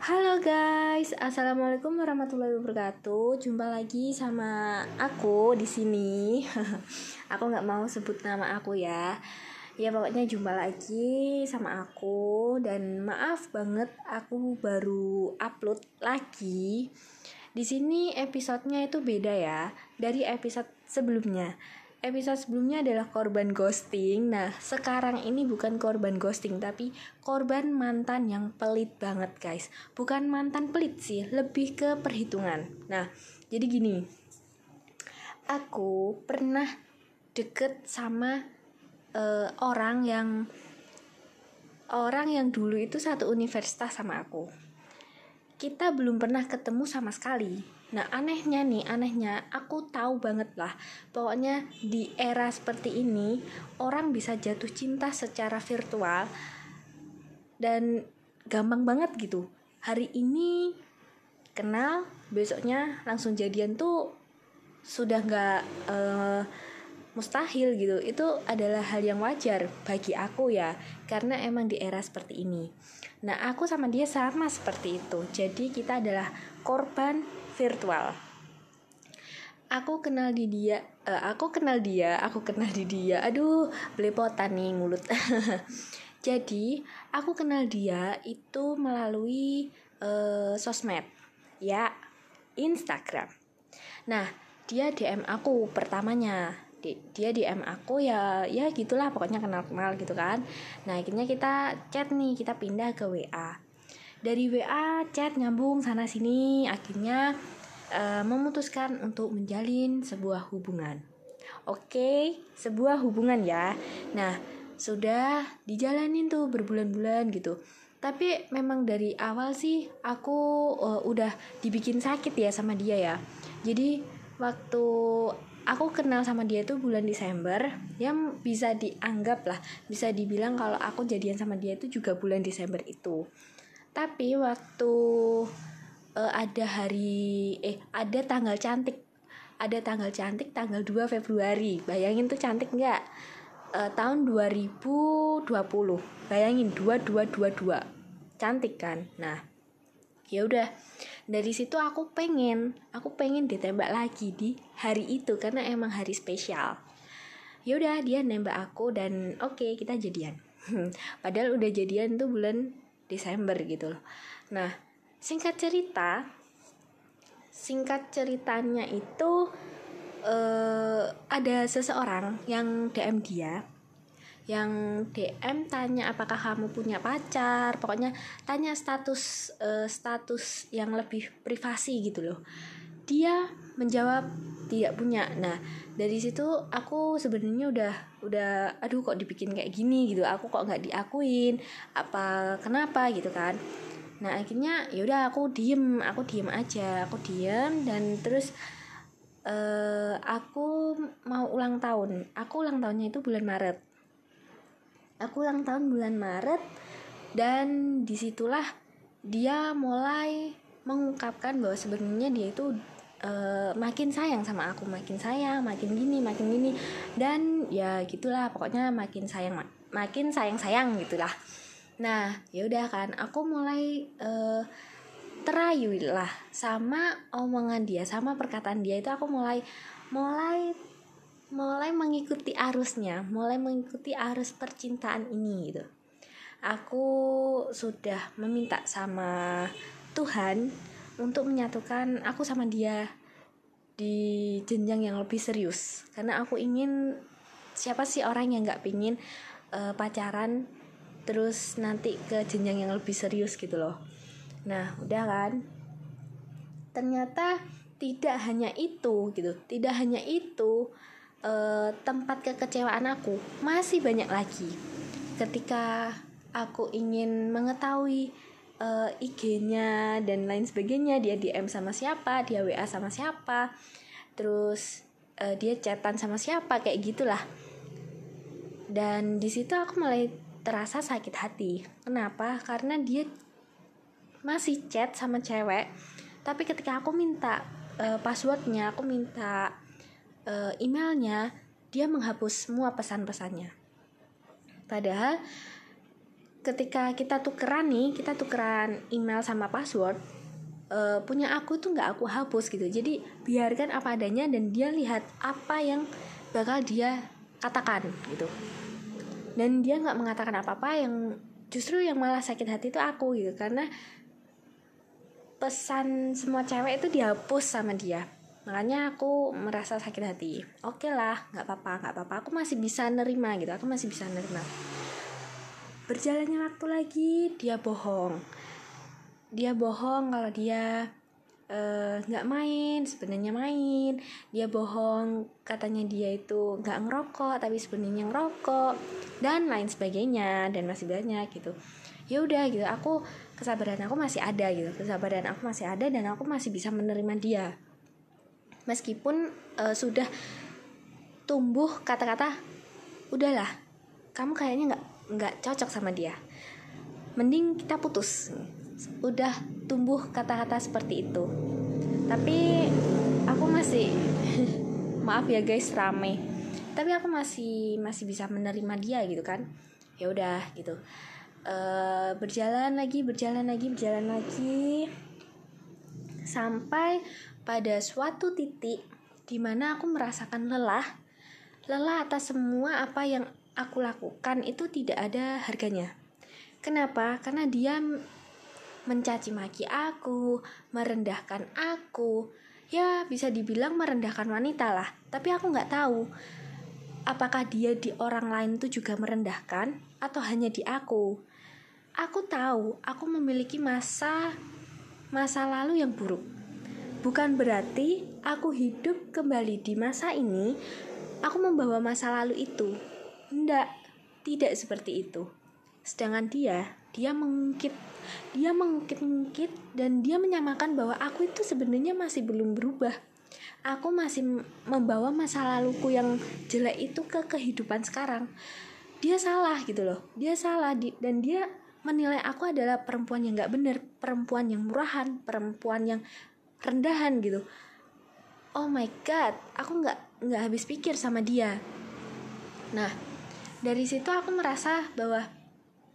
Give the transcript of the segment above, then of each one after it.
Halo guys, assalamualaikum warahmatullahi wabarakatuh. Jumpa lagi sama aku di sini. aku nggak mau sebut nama aku ya. Ya pokoknya jumpa lagi sama aku dan maaf banget aku baru upload lagi. Di sini episodenya itu beda ya dari episode sebelumnya episode sebelumnya adalah korban ghosting. Nah, sekarang ini bukan korban ghosting, tapi korban mantan yang pelit banget, guys. Bukan mantan pelit sih, lebih ke perhitungan. Nah, jadi gini. Aku pernah deket sama uh, orang yang orang yang dulu itu satu universitas sama aku. Kita belum pernah ketemu sama sekali Nah anehnya nih, anehnya aku tahu banget lah. Pokoknya di era seperti ini Orang bisa jatuh cinta secara virtual Dan gampang banget gitu. Hari ini kenal, besoknya langsung jadian tuh Sudah gak uh, mustahil gitu. Itu adalah hal yang wajar bagi aku ya Karena emang di era seperti ini Nah aku sama dia sama seperti itu. Jadi kita adalah korban virtual. Aku kenal di dia uh, aku kenal dia aku kenal di dia. Aduh belepotan nih mulut. Jadi aku kenal dia itu melalui uh, sosmed ya Instagram. Nah dia DM aku pertamanya dia DM aku ya ya gitulah pokoknya kenal kenal gitu kan. Nah akhirnya kita chat nih kita pindah ke WA dari WA chat nyambung sana sini akhirnya uh, memutuskan untuk menjalin sebuah hubungan. Oke okay, sebuah hubungan ya. Nah sudah dijalanin tuh berbulan-bulan gitu. Tapi memang dari awal sih aku uh, udah dibikin sakit ya sama dia ya. Jadi waktu aku kenal sama dia tuh bulan Desember yang bisa dianggap lah bisa dibilang kalau aku jadian sama dia itu juga bulan Desember itu. Tapi waktu uh, ada hari eh ada tanggal cantik ada tanggal cantik tanggal 2 Februari. Bayangin tuh cantik nggak? Uh, tahun 2020 bayangin 2222 cantik kan? Nah ya udah dari situ aku pengen aku pengen ditembak lagi di hari itu karena emang hari spesial. Ya udah dia nembak aku dan oke okay, kita jadian. Padahal udah jadian tuh bulan Desember gitu loh. Nah singkat cerita singkat ceritanya itu uh, ada seseorang yang DM dia yang DM tanya apakah kamu punya pacar pokoknya tanya status uh, status yang lebih privasi gitu loh. Dia menjawab tidak punya. Nah dari situ aku sebenarnya udah udah aduh kok dibikin kayak gini gitu. Aku kok nggak diakuin apa kenapa gitu kan. Nah akhirnya yaudah aku diem aku diem aja aku diem dan terus uh, aku mau ulang tahun. Aku ulang tahunnya itu bulan Maret aku ulang tahun bulan Maret dan di situlah dia mulai mengungkapkan bahwa sebenarnya dia itu uh, makin sayang sama aku makin sayang makin gini makin gini. Dan ya gitulah pokoknya makin sayang makin sayang sayang gitulah. Nah ya udah kan aku mulai uh, terayu lah sama omongan dia sama perkataan dia itu aku mulai mulai mulai mengikuti arusnya mulai mengikuti arus percintaan ini gitu. Aku sudah meminta sama Tuhan untuk menyatukan aku sama dia di jenjang yang lebih serius. Karena aku ingin siapa sih orang yang nggak pingin uh, pacaran terus nanti ke jenjang yang lebih serius gitu loh. Nah udah kan? Ternyata tidak hanya itu gitu. Tidak hanya itu uh, tempat kekecewaan aku masih banyak lagi. Ketika aku ingin mengetahui uh, IG-nya dan lain sebagainya dia DM sama siapa dia WA sama siapa terus uh, dia chatan sama siapa kayak gitulah. Dan di situ aku mulai terasa sakit hati. Kenapa? Karena dia masih chat sama cewek tapi ketika aku minta uh, passwordnya aku minta uh, emailnya dia menghapus semua pesan-pesannya. Padahal ketika kita tukeran nih kita tukeran email sama password uh, punya aku tuh nggak aku hapus gitu. Jadi biarkan apa adanya dan dia lihat apa yang bakal dia katakan gitu. Dan dia nggak mengatakan apa-apa yang justru yang malah sakit hati itu aku gitu. Karena pesan semua cewek itu dihapus sama dia makanya aku merasa sakit hati. Oke okay lah nggak apa-apa nggak apa-apa. Aku masih bisa nerima gitu aku masih bisa nerima. Berjalannya waktu lagi dia bohong. Dia bohong kalau dia eh, nggak uh, main sebenarnya main. Dia bohong katanya dia itu nggak ngerokok tapi sebenarnya ngerokok dan lain sebagainya dan masih banyak gitu. Ya udah gitu aku kesabaran aku masih ada gitu. Kesabaran aku masih ada dan aku masih bisa menerima dia meskipun uh, sudah tumbuh kata-kata udahlah kamu kayaknya nggak nggak cocok sama dia. Mending kita putus. Udah tumbuh kata-kata seperti itu. Tapi aku masih maaf ya guys rame. Tapi aku masih masih bisa menerima dia gitu kan. Ya udah gitu. Uh, berjalan lagi berjalan lagi berjalan lagi sampai pada suatu titik di mana aku merasakan lelah lelah atas semua apa yang aku lakukan itu tidak ada harganya. Kenapa? Karena dia mencaci maki aku, merendahkan aku. Ya, bisa dibilang merendahkan wanita lah. Tapi aku nggak tahu apakah dia di orang lain itu juga merendahkan atau hanya di aku. Aku tahu aku memiliki masa masa lalu yang buruk. Bukan berarti aku hidup kembali di masa ini, aku membawa masa lalu itu tidak, tidak seperti itu. Sedangkan dia, dia mengungkit, dia mengungkit-ungkit dan dia menyamakan bahwa aku itu sebenarnya masih belum berubah. Aku masih membawa masa laluku yang jelek itu ke kehidupan sekarang. Dia salah gitu loh. Dia salah di, dan dia menilai aku adalah perempuan yang gak bener, perempuan yang murahan, perempuan yang rendahan gitu. Oh my god, aku nggak nggak habis pikir sama dia. Nah, dari situ aku merasa bahwa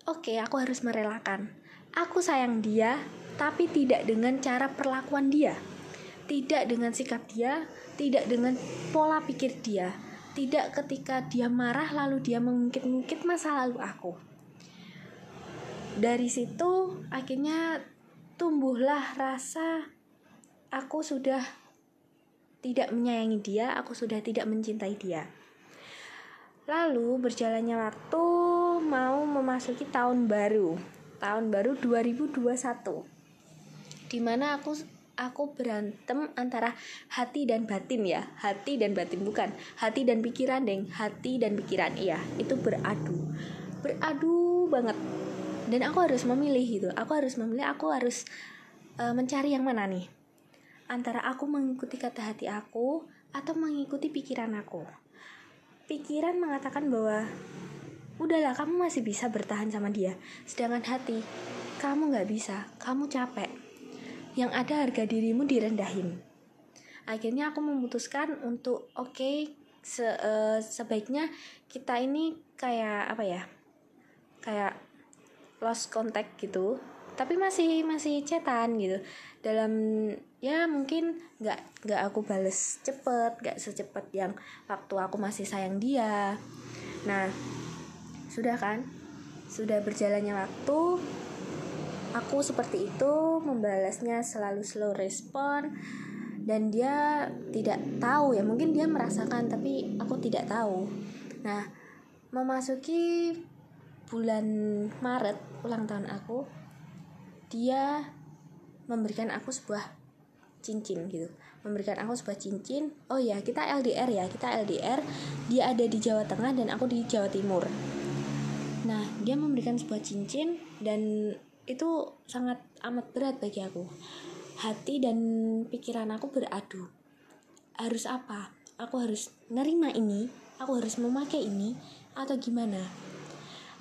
oke okay, aku harus merelakan aku sayang dia tapi tidak dengan cara perlakuan dia tidak dengan sikap dia tidak dengan pola pikir dia tidak ketika dia marah lalu dia mengungkit-ungkit masa lalu aku dari situ akhirnya tumbuhlah rasa aku sudah tidak menyayangi dia, aku sudah tidak mencintai dia. Lalu berjalannya waktu mau memasuki tahun baru. Tahun baru 2021. Di mana aku aku berantem antara hati dan batin ya. Hati dan batin bukan. Hati dan pikiran, Deng. Hati dan pikiran. Iya, itu beradu. Beradu banget. Dan aku harus memilih gitu. Aku harus memilih, aku harus uh, mencari yang mana nih? Antara aku mengikuti kata hati aku atau mengikuti pikiran aku. Pikiran mengatakan bahwa udahlah kamu masih bisa bertahan sama dia. Sedangkan hati kamu nggak bisa. Kamu capek. Yang ada harga dirimu direndahin. Akhirnya aku memutuskan untuk oke okay, se uh, sebaiknya kita ini kayak apa ya? Kayak lost contact gitu. Tapi masih masih cetan gitu. Dalam ya mungkin nggak nggak aku bales cepet nggak secepat yang waktu aku masih sayang dia. Nah sudah kan? Sudah berjalannya waktu aku seperti itu membalasnya selalu slow respon dan dia tidak tahu ya. Mungkin dia merasakan tapi aku tidak tahu. Nah memasuki bulan Maret ulang tahun aku dia memberikan aku sebuah cincin gitu. Memberikan aku sebuah cincin. Oh ya kita LDR ya kita LDR dia ada di Jawa Tengah dan aku di Jawa Timur. Nah dia memberikan sebuah cincin dan itu sangat amat berat bagi aku. Hati dan pikiran aku beradu. Harus apa? Aku harus nerima ini? Aku harus memakai ini? Atau gimana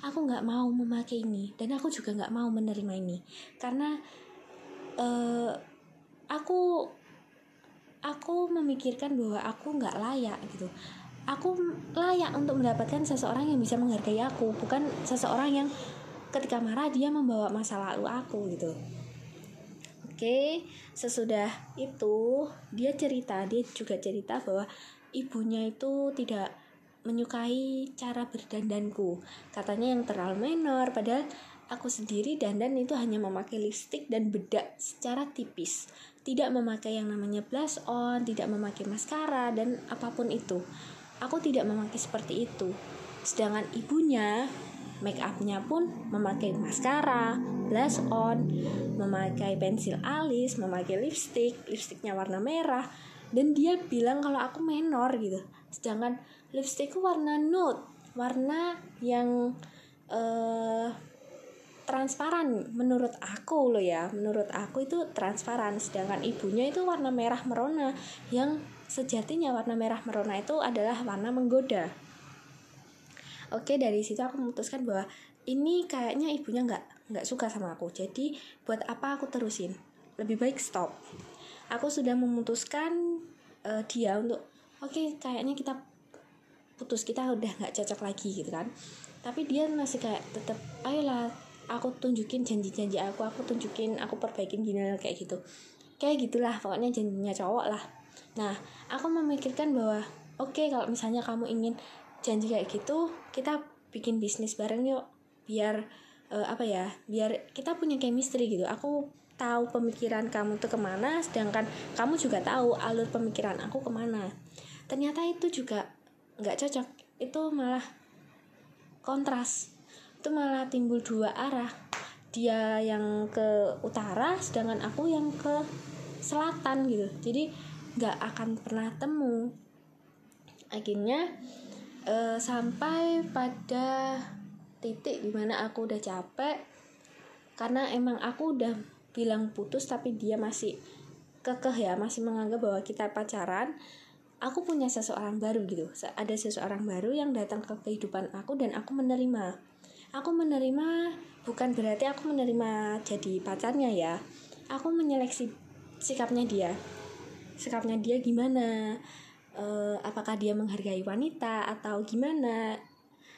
aku nggak mau memakai ini dan aku juga nggak mau menerima ini. Karena uh, aku aku memikirkan bahwa aku nggak layak gitu. Aku layak untuk mendapatkan seseorang yang bisa menghargai aku bukan seseorang yang ketika marah dia membawa masa lalu aku gitu. Oke, sesudah itu dia cerita, dia juga cerita bahwa ibunya itu tidak menyukai cara berdandanku. Katanya yang terlalu menor, padahal aku sendiri dandan itu hanya memakai lipstick dan bedak secara tipis. Tidak memakai yang namanya blush on, tidak memakai maskara dan apa pun itu. Aku tidak memakai seperti itu. Sedangkan ibunya make upnya pun memakai maskara, blush on, memakai pensil alis, memakai lipstick, lipstiknya warna merah, dan dia bilang kalau aku menor gitu. Sedangkan lipstickku warna nude, warna yang uh, transparan menurut aku loh ya, menurut aku itu transparan. Sedangkan ibunya itu warna merah merona yang sejatinya warna merah merona itu adalah warna menggoda. Oke dari situ aku memutuskan bahwa ini kayaknya ibunya nggak nggak suka sama aku. Jadi buat apa aku terusin? Lebih baik stop aku sudah memutuskan uh, dia untuk oke okay, kayaknya kita putus kita udah nggak cocok lagi gitu kan. Tapi dia masih kayak tetap ayolah aku tunjukin janji-janji aku aku tunjukin aku perbaikin gini kayak gitu. Kayak gitulah pokoknya janjinya cowok lah. Nah aku memikirkan bahwa oke okay, kalau misalnya kamu ingin janji kayak gitu kita bikin bisnis bareng yuk biar uh, apa ya biar kita punya chemistry gitu. Aku tahu pemikiran kamu tuh ke mana sedangkan kamu juga tahu alur pemikiran aku ke mana. Ternyata itu juga nggak cocok. Itu malah kontras. Itu malah timbul dua arah. Dia yang ke utara sedangkan aku yang ke selatan gitu. Jadi nggak akan pernah temu. Akhirnya uh, sampai pada titik di mana aku udah capek karena emang aku udah bilang putus tapi dia masih kekeh ya masih menganggap bahwa kita pacaran. Aku punya seseorang baru gitu. Ada seseorang baru yang datang ke kehidupan aku dan aku menerima. Aku menerima bukan berarti aku menerima jadi pacarnya ya. Aku menyeleksi sikapnya dia. Sikapnya dia gimana? Uh, apakah dia menghargai wanita atau gimana?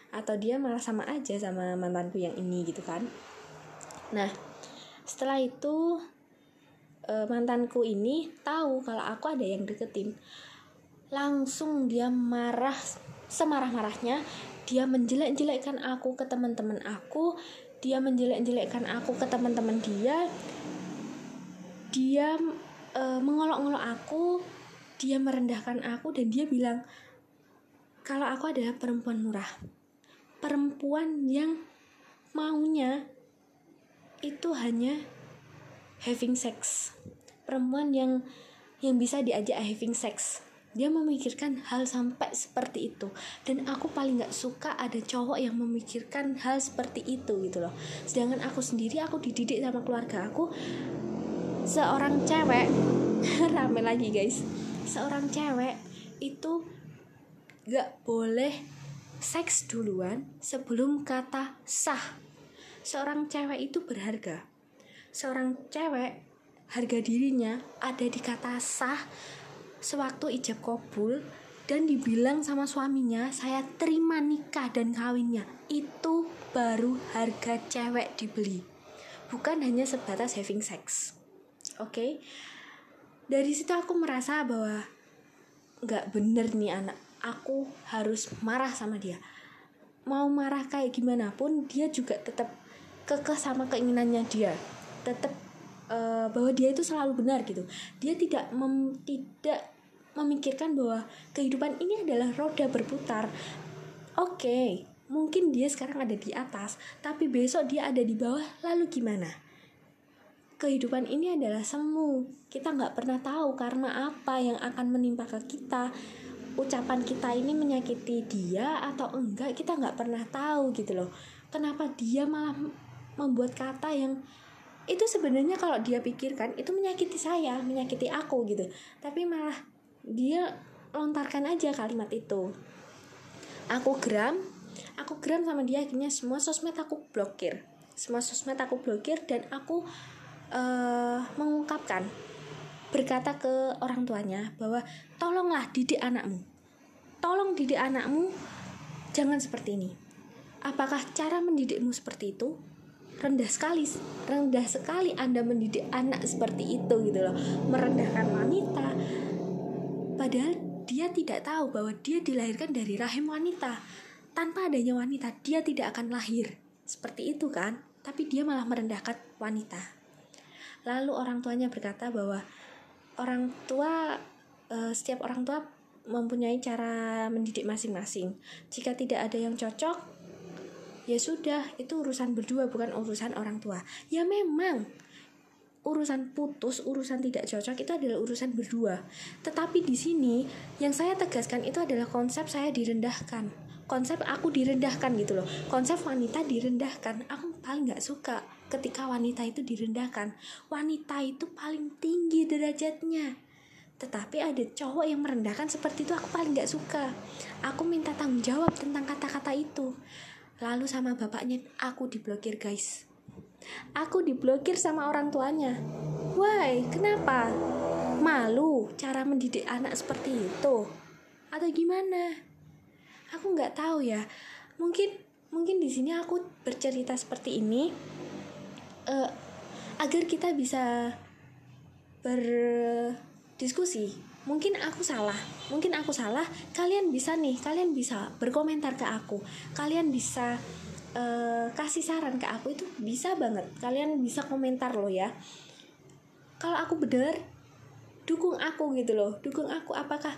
Atau dia malah sama aja sama mantanku yang ini gitu kan? Nah setelah itu uh, mantanku ini tahu kalau aku ada yang deketin. Langsung dia marah semarah-marahnya dia menjelek-jelekkan aku ke teman-teman aku dia menjelek-jelekkan aku ke teman-teman dia dia e, mengolok-olok aku dia merendahkan aku dan dia bilang kalau aku adalah perempuan murah perempuan yang maunya itu hanya having sex. Perempuan yang yang bisa diajak having sex. Dia memikirkan hal sampai seperti itu. Dan aku paling nggak suka ada cowok yang memikirkan hal seperti itu gitu loh. Sedangkan aku sendiri aku dididik sama keluarga aku. Seorang cewek rame lagi guys. Seorang cewek itu gak boleh seks duluan sebelum kata sah. Seorang cewek itu berharga. Seorang cewek harga dirinya ada di kata sah sewaktu ijab kabul dan dibilang sama suaminya saya terima nikah dan kawinnya. Itu baru harga cewek dibeli. Bukan hanya sebatas having sex. Oke? Okay? dari situ aku merasa bahwa nggak bener nih anak. Aku harus marah sama dia. Mau marah kayak gimana pun dia juga tetap kekeh sama keinginannya dia tetap uh, bahwa dia itu selalu benar gitu dia tidak mem, tidak memikirkan bahwa kehidupan ini adalah roda berputar oke okay, mungkin dia sekarang ada di atas tapi besok dia ada di bawah lalu gimana kehidupan ini adalah semu. Kita nggak pernah tahu karena apa yang akan menimpa ke kita. Ucapan kita ini menyakiti dia atau enggak, kita nggak pernah tahu gitu loh. Kenapa dia malah membuat kata yang itu sebenarnya kalau dia pikirkan itu menyakiti saya, menyakiti aku gitu. Tapi malah dia lontarkan aja kalimat itu. Aku geram, aku geram sama dia akhirnya semua sosmed aku blokir. Semua sosmed aku blokir dan aku uh, mengungkapkan berkata ke orang tuanya bahwa tolonglah didik anakmu tolong didik anakmu jangan seperti ini apakah cara mendidikmu seperti itu rendah sekali rendah sekali anda mendidik anak seperti itu gitu loh. Merendahkan wanita. Padahal dia tidak tahu bahwa dia dilahirkan dari rahim wanita. Tanpa adanya wanita dia tidak akan lahir. Seperti itu kan? Tapi dia malah merendahkan wanita. Lalu orang tuanya berkata bahwa orang tua uh, setiap orang tua mempunyai cara mendidik masing-masing. Jika tidak ada yang cocok ya sudah itu urusan berdua bukan urusan orang tua ya memang urusan putus, urusan tidak cocok itu adalah urusan berdua. Tetapi di sini yang saya tegaskan itu adalah konsep saya direndahkan. Konsep aku direndahkan gitu loh. Konsep wanita direndahkan. Aku paling nggak suka ketika wanita itu direndahkan. Wanita itu paling tinggi derajatnya. Tetapi ada cowok yang merendahkan seperti itu aku paling nggak suka. Aku minta tanggung jawab tentang kata-kata itu. Lalu sama bapaknya aku diblokir guys. Aku diblokir sama orang tuanya. Why? Kenapa? Malu cara mendidik anak seperti itu? Atau gimana? Aku nggak tahu ya. Mungkin mungkin di sini aku bercerita seperti ini uh, agar kita bisa berdiskusi mungkin aku salah. Mungkin aku salah. Kalian bisa nih kalian bisa berkomentar ke aku. Kalian bisa uh, kasih saran ke aku. Itu bisa banget. Kalian bisa komentar loh ya. Kalau aku bener dukung aku gitu loh. Dukung aku. Apakah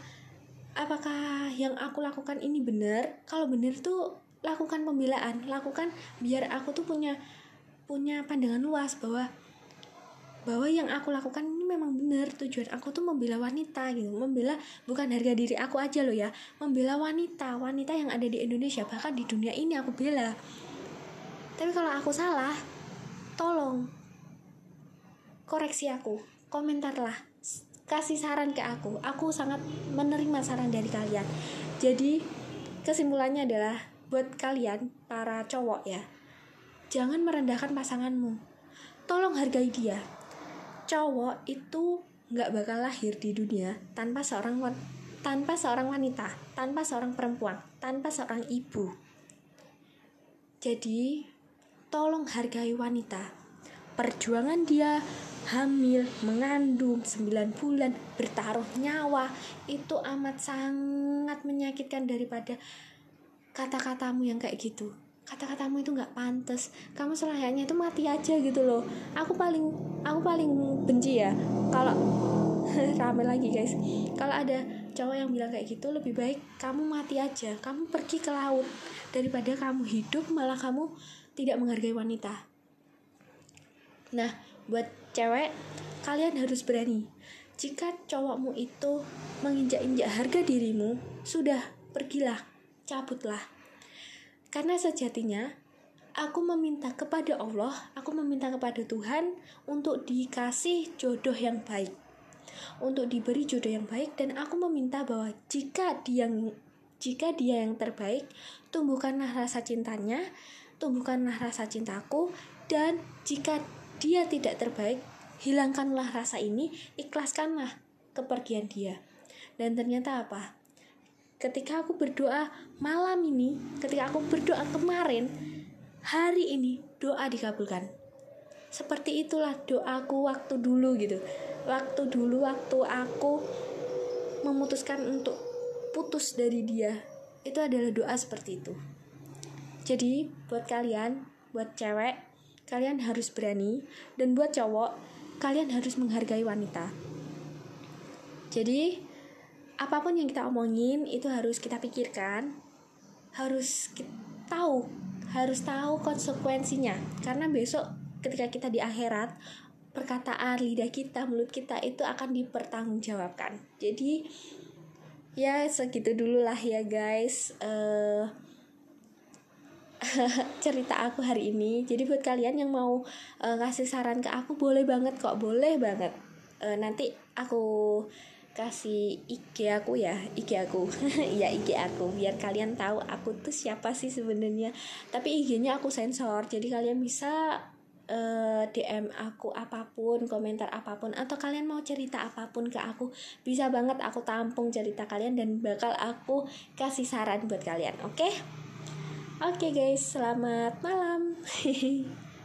apakah yang aku lakukan ini benar kalau benar tuh lakukan pembelaan. Lakukan biar aku tuh punya punya pandangan luas bahwa bahwa yang aku lakukan memang benar tujuan aku tuh membela wanita gitu. Membela bukan harga diri aku aja loh ya. Membela wanita wanita yang ada di Indonesia bahkan di dunia ini aku bela. Tapi kalau aku salah tolong koreksi aku komentarlah kasih saran ke aku. Aku sangat menerima saran dari kalian. Jadi kesimpulannya adalah buat kalian para cowok ya jangan merendahkan pasanganmu. Tolong hargai dia cowok itu nggak bakal lahir di dunia tanpa seorang tanpa seorang wanita, tanpa seorang perempuan, tanpa seorang ibu. Jadi, tolong hargai wanita. Perjuangan dia hamil, mengandung 9 bulan, bertaruh nyawa, itu amat sangat menyakitkan daripada kata-katamu yang kayak gitu kata-katamu itu nggak pantas. Kamu selayaknya itu mati aja gitu loh. Aku paling aku paling benci ya kalau rame lagi guys. Kalau ada cowok yang bilang kayak gitu lebih baik kamu mati aja. Kamu pergi ke laut. Daripada kamu hidup malah kamu tidak menghargai wanita. Nah buat cewek kalian harus berani. Jika cowokmu itu menginjak-injak harga dirimu sudah pergilah cabutlah karena sejatinya aku meminta kepada Allah, aku meminta kepada Tuhan untuk dikasih jodoh yang baik. Untuk diberi jodoh yang baik dan aku meminta bahwa jika dia jika dia yang terbaik, tumbuhkanlah rasa cintanya, tumbuhkanlah rasa cintaku dan jika dia tidak terbaik, hilangkanlah rasa ini, ikhlaskanlah kepergian dia. Dan ternyata apa? Ketika aku berdoa malam ini, ketika aku berdoa kemarin, hari ini doa dikabulkan. Seperti itulah doaku waktu dulu gitu. Waktu dulu waktu aku memutuskan untuk putus dari dia, itu adalah doa seperti itu. Jadi, buat kalian, buat cewek, kalian harus berani dan buat cowok, kalian harus menghargai wanita. Jadi, apa pun yang kita omongin itu harus kita pikirkan. Harus kita tahu harus tahu konsekuensinya. Karena besok ketika kita di akhirat perkataan lidah kita mulut kita itu akan dipertanggungjawabkan. Jadi ya segitu dulu lah ya guys. Uh, cerita aku hari ini. Jadi buat kalian yang mau uh, ngasih saran ke aku boleh banget kok boleh banget. Uh, nanti aku kasih IG aku ya IG aku. Ya IG aku biar kalian tahu aku tuh siapa sih sebenarnya. Tapi IG-nya aku sensor jadi kalian bisa uh, eh, DM aku apa pun komentar apa pun atau kalian mau cerita apa pun ke aku bisa banget aku tampung cerita kalian dan bakal aku kasih saran buat kalian oke? Okay? oke okay guys selamat malam